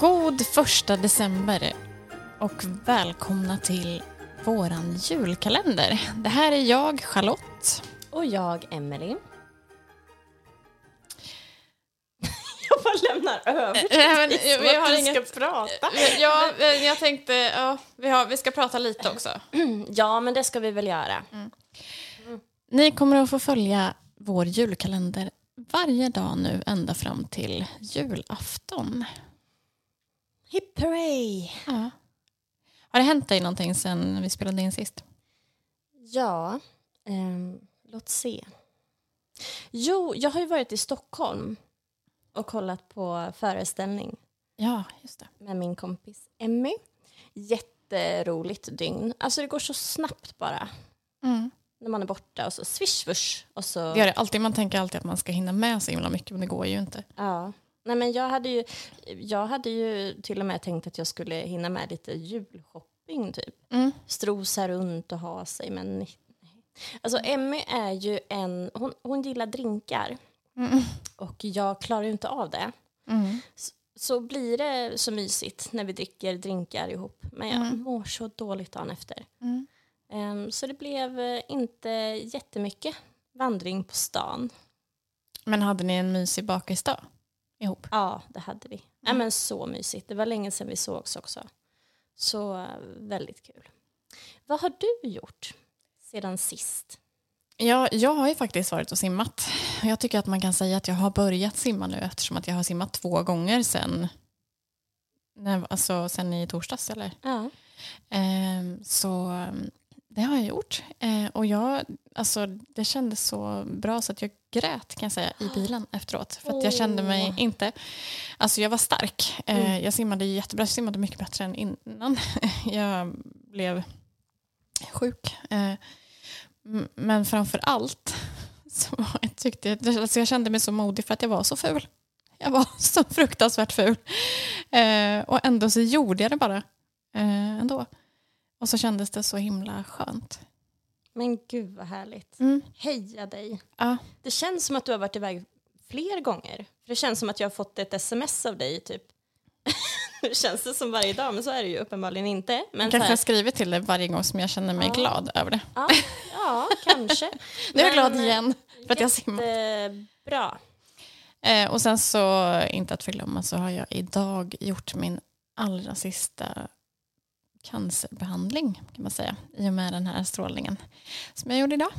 God första december och välkomna till våran julkalender. Det här är jag, Charlotte. Och jag, Emelie. jag bara lämnar över men, till vi har du inget- ska prata. Ja, jag tänkte, ja, vi, har, vi ska prata lite också. Ja, men det ska vi väl göra. Ni kommer att få följa vår julkalender varje dag nu ända fram till julafton. Hipp hurray! Ja. Har det hänt dig någonting sen vi spelade in sist? Ja, ehm, låt se. Jo, jag har ju varit i Stockholm och kollat på föreställning Ja, just det. med min kompis Emmy. Jätteroligt dygn. Alltså det går så snabbt bara. Mm. När man är borta och så swish swish. Och så... Det gör det alltid. Man tänker alltid att man ska hinna med så himla mycket, men det går ju inte. Ja. Nej, men jag, hade ju, jag hade ju till och med tänkt att jag skulle hinna med lite julshopping typ. Mm. Strosa runt och ha sig men nej. Alltså Emmy är ju en, hon, hon gillar drinkar Mm. och jag klarar ju inte av det. Mm. Så blir det så mysigt när vi dricker drinkar ihop. Men jag Mm. mår så dåligt dagen efter. Ehm, så det blev eh, inte jättemycket vandring på stan. Men hade ni en mysig bakisdag ihop? Ja, det hade vi. Ja, men så mysigt. Det var länge sedan vi sågs också. Så eh, väldigt kul. Vad har du gjort sedan sist? Ja, jag har ju faktiskt varit och simmat. Jag tycker att man kan säga att jag har börjat simma nu eftersom att jag har simmat två gånger sen, när, alltså, sen i torsdags. Eller? Ja. Ehm, så ehm, det har jag gjort. Eh, och jag, alltså, det kändes så bra så att jag grät kan jag säga i bilen efteråt. För att jag kände mig inte... Alltså jag var stark. Eh, Mm. Jag simmade jättebra. Jag simmade mycket bättre än innan. jag blev sjuk. Eh, men framför allt så jag tyckte jag, alltså jag kände mig så modig för att jag var så ful. Jag var så fruktansvärt ful. Eh, och ändå så gjorde jag det bara. Eh, ändå. Och så kändes det så himla skönt. Men gud vad härligt. Mm. Heja dig. Ja. Det känns som att du har varit iväg fler gånger. För det känns som att jag har fått ett sms av dig typ. Nu känns det som varje dag, men så är det ju uppenbarligen inte. Men Jag kanske har skrivit till dig varje gång som jag känner mig Ja. glad över det. ja, ja, kanske. Nu är jag glad igen för att jag simmar. Jättebra. Eh, och sen så, inte att förglömma, så har jag idag gjort min allra sista cancerbehandling kan man säga. I och med den här strålningen som jag gjorde idag.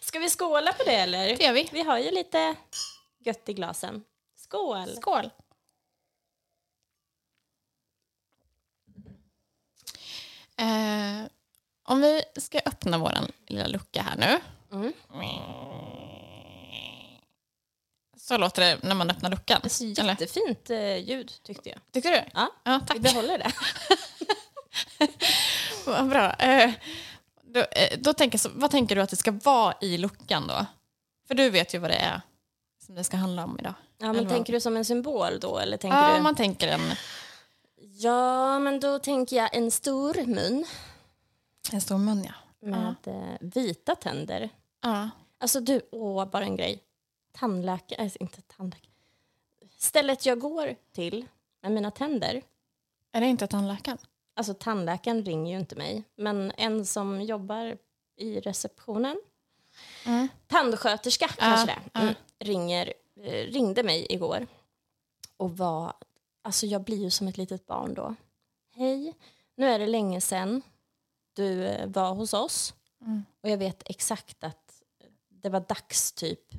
Ska vi skåla på det eller? Det gör vi. Vi har ju lite gött i glasen. Skål! Skål! Eh, om vi ska öppna vår lilla lucka här nu. Mm. Så låter det när man öppnar luckan. Alltså, Eller? jättefint eh, ljud tyckte jag. Tyckte du? Ja, ja Vi tack. behåller det. Vad bra. Eh, då, eh, då tänker, så, vad tänker du att det ska vara i luckan då? För du vet ju vad det är som det ska handla om idag. Ja, men Eller vad? tänker du som en symbol då? Eller tänker Ja, du? man tänker en, Ja, men då tänker jag en stor mun en stor mun, ja. med eh, vita tänder. ja. Alltså du, åh, bara en grej. Tandläkare, äh, inte tandläkare. Stället jag går till med mina tänder. Är det inte tandläkaren? Alltså tandläkaren ringer ju inte mig, men en som jobbar i receptionen, Mm. tandsköterska kanske det, mm, ringer, eh, ringde mig igår och var, alltså jag blir ju som ett litet barn då. Hej, nu är det länge sedan du eh, var hos oss Mm. och jag vet exakt att det var dags typ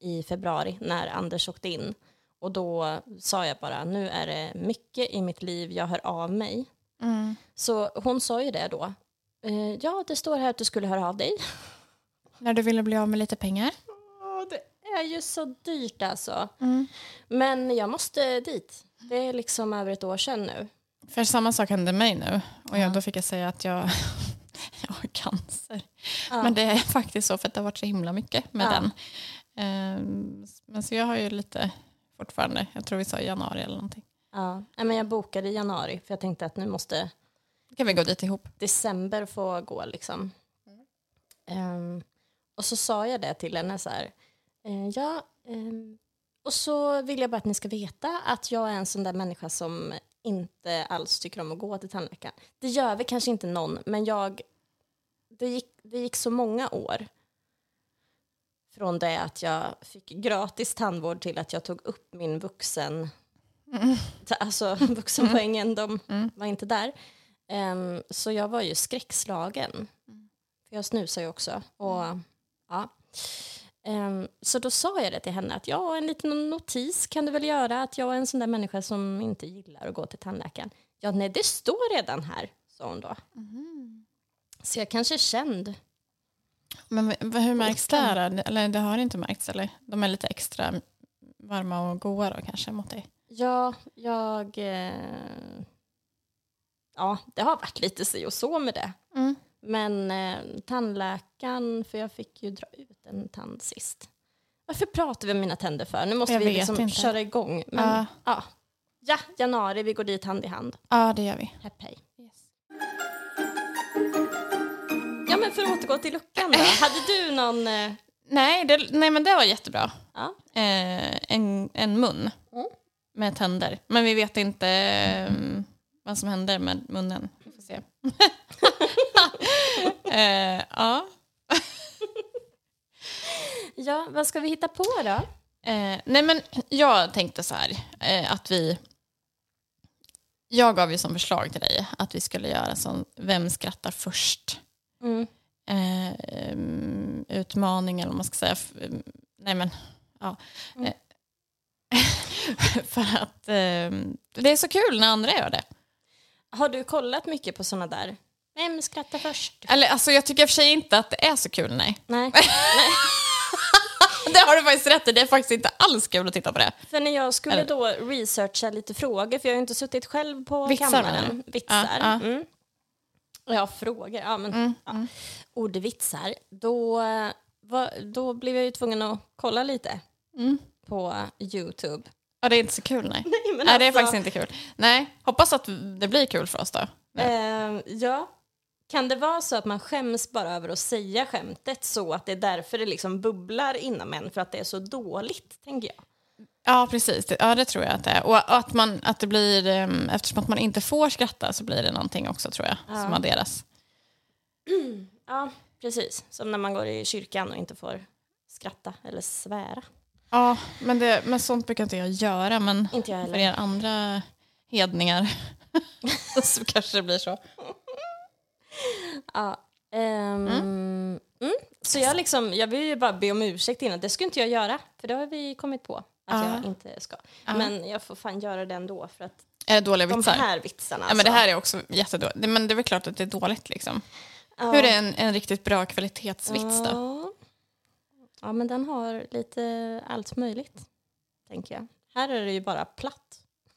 i februari när Anders åkte in och då sa jag bara nu är det mycket i mitt liv, jag hör av mig. Mm. Så hon sa ju det då. Eh, ja, det står här att du skulle höra av dig. När du ville bli av med lite pengar? Åh, det är ju så dyrt alltså. Mm. Men jag måste dit. Det är liksom över ett år sedan nu. För samma sak hände mig nu. Och jag, Ja. då fick jag säga att jag, jag har cancer. Ja. Men det är faktiskt så för att det har varit så himla mycket med Ja. den. Ehm, men så jag har ju lite fortfarande, jag tror vi sa januari eller någonting. Ja. Men jag bokade i januari för jag tänkte att nu måste kan vi gå dit ihop. december få gå liksom. Ehm, och så sa jag det till henne så här. eh, ja, ehm, och så vill jag bara att ni ska veta att jag är en sån där människa som inte alls tycker om att gå till tandläkaren. Det gör vi kanske inte någon, men jag... Det gick, det gick så många år från det att jag fick gratis tandvård till att jag tog upp min vuxen... Mm. Alltså vuxenpoängen, de var inte där. Ehm, så jag var ju skräckslagen. För jag snusar ju också. Och, ja. Ehm, så då sa jag det till henne att ja, en liten notis kan du väl göra att jag är en sån där människa som inte gillar att gå till tandläkaren. Ja, nej, det står redan här, sa hon då. Så jag kanske är känd. Men hur märks det? här då? Eller det har inte märkts eller? De är lite extra varma och goa då kanske mot dig? Ja, jag... Eh, ja, det har varit lite si och så med det. Mm. Men eh, tandläkaren, för jag fick ju dra ut en tand sist. Varför pratar vi om mina tänder för? Nu måste Jag vi liksom inte. köra igång. Men, Ja. ja. ja, januari, vi går dit hand i hand. Ja, det gör vi. Hepp hej. Men för att återgå till luckan då. Hade du någon... Eh, Nej, det, nej, men det var jättebra. ja. Eh, en, en mun Mm. med tänder. Men vi vet inte eh, vad som händer med munnen. Vi får se. eh, ja. ja, vad ska vi hitta på då? Eh, nej men jag tänkte så här eh, att vi jag gav ju som förslag till dig att vi skulle göra som Vem skrattar först? Mm. Eh, utmaning eller vad man ska säga. Nej men, ja. Mm. Eh, för att em, det är så kul när andra gör det. Har du kollat mycket på såna där? Vem skrattar först? Eller alltså jag tycker i och för sig inte att det är så kul, nej. Nej. Det har du faktiskt rätt i, det är faktiskt inte alls kul att titta på det. För när jag skulle Eller- då researcha lite frågor, för jag har ju inte suttit själv på Vitsar, kammaren. Vitsar. Ja, ja. Mm. Ja, frågor. Ja, men, Mm, ja. Ordvitsar. Då, var, då blev jag ju tvungen att kolla lite Mm. på Youtube. Ja, det är inte så kul, nej. Nej, Nej, det är alltså, faktiskt inte kul. Nej, hoppas att det blir kul för oss då. Eh, ja. Kan det vara så att man skäms bara över att säga skämtet så att det är därför det liksom bubblar inom en för att det är så dåligt, tänker jag. Ja, precis. Ja, det tror jag att det är. Och att, man, att det blir, em, eftersom att man inte får skratta så blir det någonting också tror jag, som adderas. Ja, precis. Som när man går i kyrkan och inte får skratta eller svära. Ja, men, det, men sånt brukar inte jag göra, men Inte jag för er andra hedningar så kanske det blir så. Ja. ehm, mm. Så jag, liksom, jag vill ju bara be om ursäkt innan. Det skulle inte jag göra, för det har vi kommit på att Ja. jag inte ska. Ja. Men jag får fan göra det ändå för att Är det dåliga de vitsar? här vitsarna. Ja, men det alltså. här är också jättedåligt. Men det är väl klart att det är dåligt liksom. Ja. Hur är en, en riktigt bra kvalitetsvits då? Ja. ja, men den har lite allt möjligt, tänker jag. Här är det ju bara platt.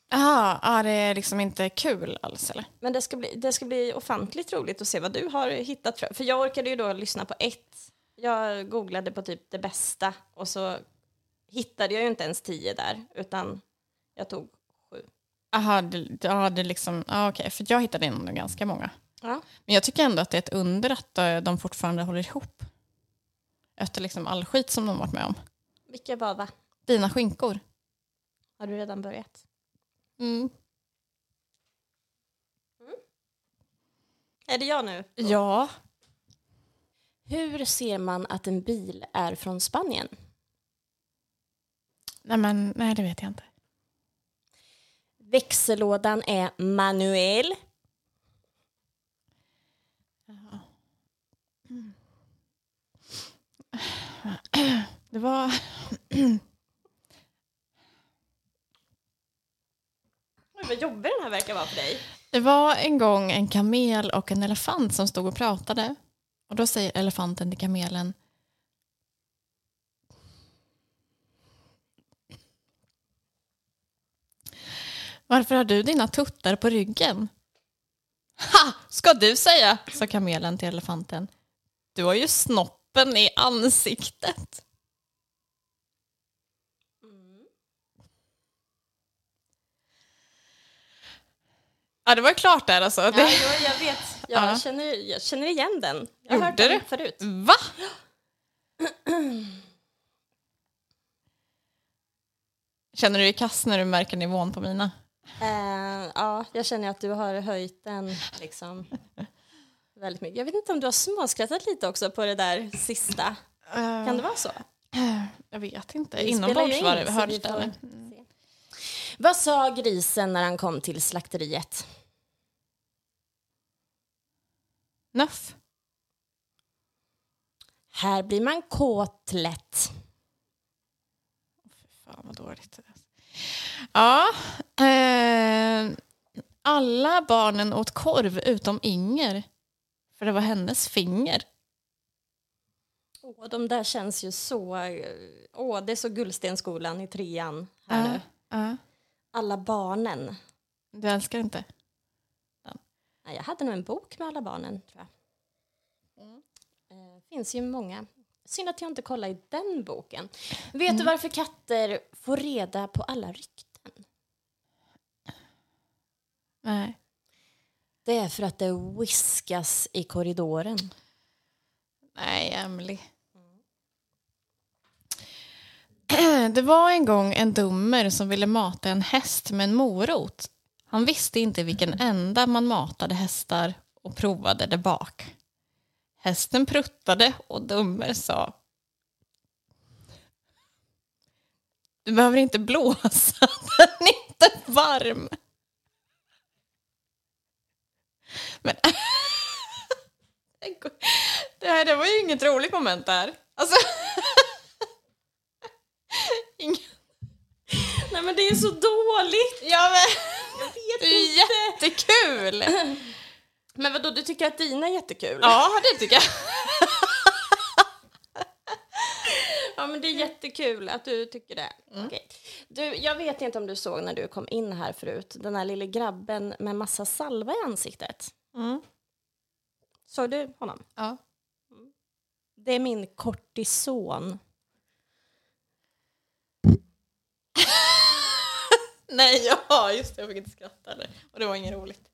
Jaha, ah, det är liksom inte kul alls eller? Men det ska, bli, det ska bli ofantligt roligt att se vad du har hittat. För, för jag orkade ju då lyssna på ett. Jag googlade på typ det bästa och så hittade jag ju inte ens tio där, utan jag tog sju. Jaha, det är liksom, ah, okej, för jag hittade ändå ganska många. Ja. Men jag tycker ändå att det är ett under att eh, de fortfarande håller ihop. Efter liksom all skit som de varit med om. Vilka var va? Dina skinkor. Har du redan börjat? Mm. Är det jag nu? Ja. Hur ser man att en bil är från Spanien? Nej, men, nej, det vet jag inte. Växellådan är manuell. Det var... Oj, vad jobbig den här verkar vara för dig. Det var en gång en kamel och en elefant som stod och pratade. Och då säger elefanten till kamelen. Varför har du dina tuttar på ryggen? Ha! Ska du säga, sa kamelen till elefanten. Du har ju snoppen i ansiktet. Ja, det var klart där alltså. Ja, Det... jo, jag vet. Jag, Ja. känner, jag känner igen den. Jag har hört den du? förut. Va? Känner du dig kass när du märker nivån på mina? Eh, ja, jag känner att du har höjt den liksom väldigt mycket. Jag vet inte om du har småskrattat lite också på det där sista. Kan det vara så? Jag vet inte. Inombords var det hördes det. se. Vad sa grisen när han kom till slakteriet? Nuff. Här blir man kåt lätt. Fan vad dåligt. Ja. Eh, alla barnen åt korv utom Inger. För det var hennes finger. Åh, de där känns ju så... eh, Åh, det är så Gullstenskolan i trean här nu. Ja. Alla barnen. Du älskar inte? Nej, jag hade nog en bok med alla barnen, tror jag. Eh, finns ju många. Synd att jag inte kollar i den boken. Vet du varför katter får reda på alla rykten? Nej. Det är för att det whiskas i korridoren. Nej, Emily. Det var en gång en dummer som ville mata en häst med en morot. Han visste inte vilken ända man matade hästar och provade det bak. Hästen pruttade och dummer sa Du behöver inte blåsa, den är inte varm. Men det, här, det var ju inget roligt moment där. Alltså... Ingen... Nej, men det är så dåligt! Ja, men... Jag vet Det är jättekul! Men vadå, du tycker att dina är jättekul? Ja, det tycker jag. Ja, men det är jättekul att du tycker det. Okej. Du, jag vet inte om du såg när du kom in här förut, den här lille grabben med massa salva i ansiktet. Mm. Såg du honom? Ja. Det är min kortison. Nej, ja, just det. Jag fick inte skratta. Eller. Och det var inget roligt.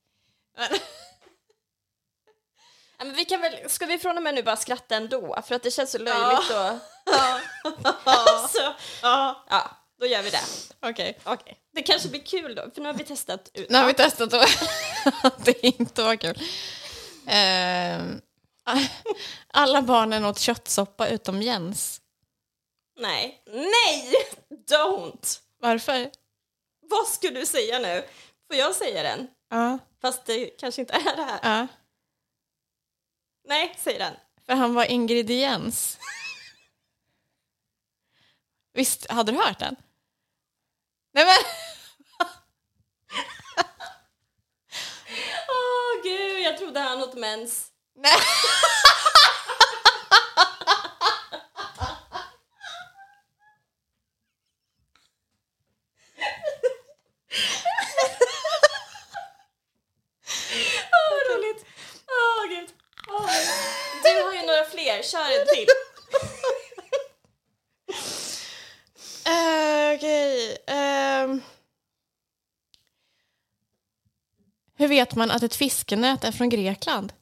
Men... Ja, men vi kan väl, ska vi från och med nu bara skratta ändå? För att det känns så löjligt och... alltså, Ja, ja, då gör vi det. okej. Okej. Det kanske blir kul då, för nu har vi testat ut. Nu har vi testat och det inte var kul. Ehm, alla barnen åt köttsoppa utom Jens. Nej, nej! Don't! Varför? Vad skulle du säga nu? Får jag säga den? Ja, Fast det kanske inte är det här. ja. Nej, säg den. För han var ingrediens. Visst, hade du hört den? Nej men, Åh gud, jag trodde han åt mens. nej. Åh, vad roligt. Åh gud. Åh. Du har ju några fler, kör en till. Eh, Okej. ehm. Hur vet man att ett fiskenät är från Grekland?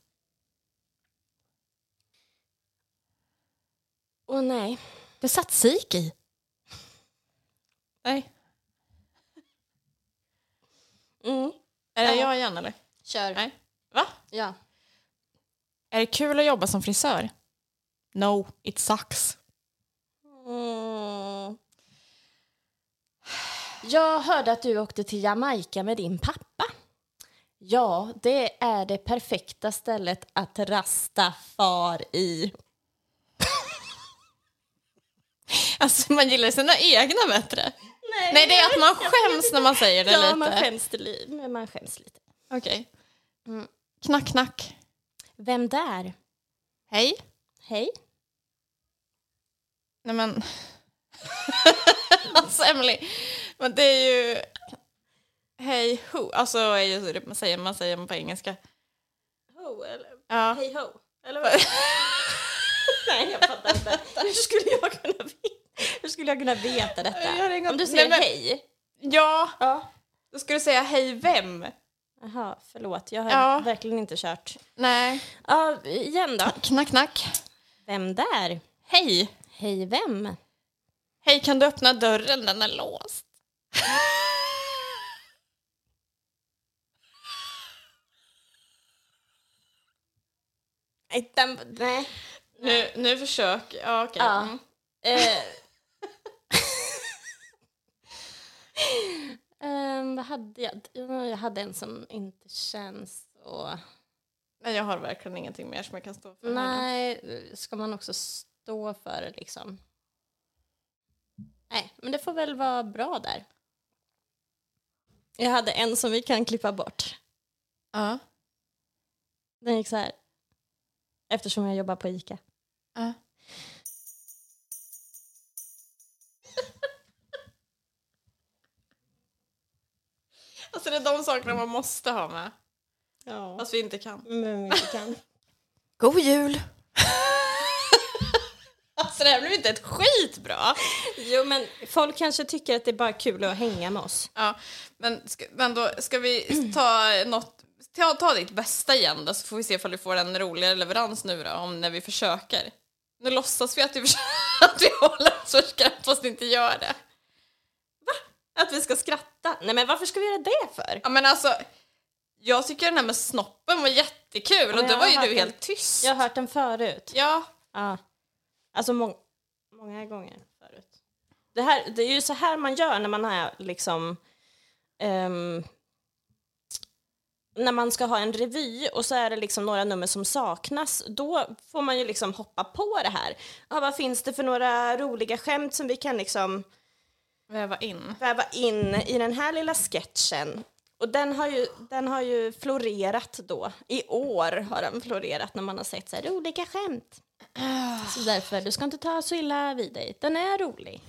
Åh nej. Det satt sik i. Nej. Mm. Är det Ja. jag igen eller? Kör. Nej. Va? Ja. Är det kul att jobba som frisör? No, it sucks. Mm. Jag hörde att du åkte till Jamaica med din pappa. Ja, det är det perfekta stället att rasta far i. Alltså man gillar sina egna bättre. Nej, Nej, det är att man skäms när man säger det ja, lite. man skäms, men man skäms lite. Okej. Mm. Knack, knack. Vem där? Hej. Hej. Nej men... alltså Emily, men det är ju... Hej who, alltså är ju det man säger, man säger på engelska. Ho, eller? Ja. Hej ho. Eller vad? Nej, jag fattar inte. Hur skulle jag kunna veta, Hur skulle jag kunna veta Jag detta? inga- Om du säger Nej, men- hej. Ja, Ja. då ska du säga hej vem? Jaha, förlåt. Jag har Ja. verkligen inte kört. Nej. Ja, igen då. Knack, knack. Vem där? Hej. Hej vem? Hej, kan du öppna dörren? Den är låst. Den, nej. Nu, nu försök. Ja, okej. Ja. Mm. Eh. Ehm, vad hade jag? Ja, Jag hade en som inte känns så... Nej, jag har verkligen ingenting mer som jag kan stå för. Nej, ska man också stå för det liksom? Nej, men det får väl vara bra där. Jag hade en som vi kan klippa bort. Ja. Den gick så här. Eftersom jag jobbar på ICA. ja. Alltså det är de sakerna man måste ha med. Ja. Fast vi inte kan. Men vi kan. God jul! alltså det här blev inte ett skitbra. Jo, men folk kanske tycker att det är bara kul att hänga med oss. Ja, men, ska, men då ska vi ta något, ta, ta ditt bästa igen då, så får vi se ifall vi får en roligare leverans nu då, om när vi försöker. Nu låtsas vi att vi, att vi håller oss för skratt fast inte gör det. Att vi ska skratta. Nej, men varför ska vi göra det för? Ja men alltså, jag tycker den här med snoppen var jättekul och Ja, då jag var ju du den. helt tyst. Jag har hört den förut. Ja, Ja. Alltså må många gånger förut. Det, här, det är ju så här man gör när man är liksom... ehm, när man ska ha en revy och så är det liksom några nummer som saknas, då får man ju liksom hoppa på det här. Ja, vad finns det för några roliga skämt som vi kan liksom väva in. väva in i den här lilla sketchen? Och den har ju, den har ju florerat då. I år har den florerat när man har sett så här roliga skämt. Så därför, du ska inte ta så illa vid dig. Den är rolig.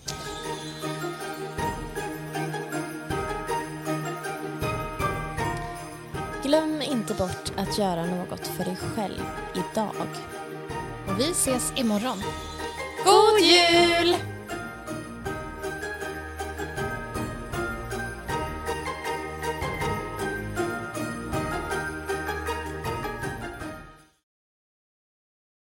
Glöm inte bort att göra något för dig själv idag. Och vi ses imorgon. God jul!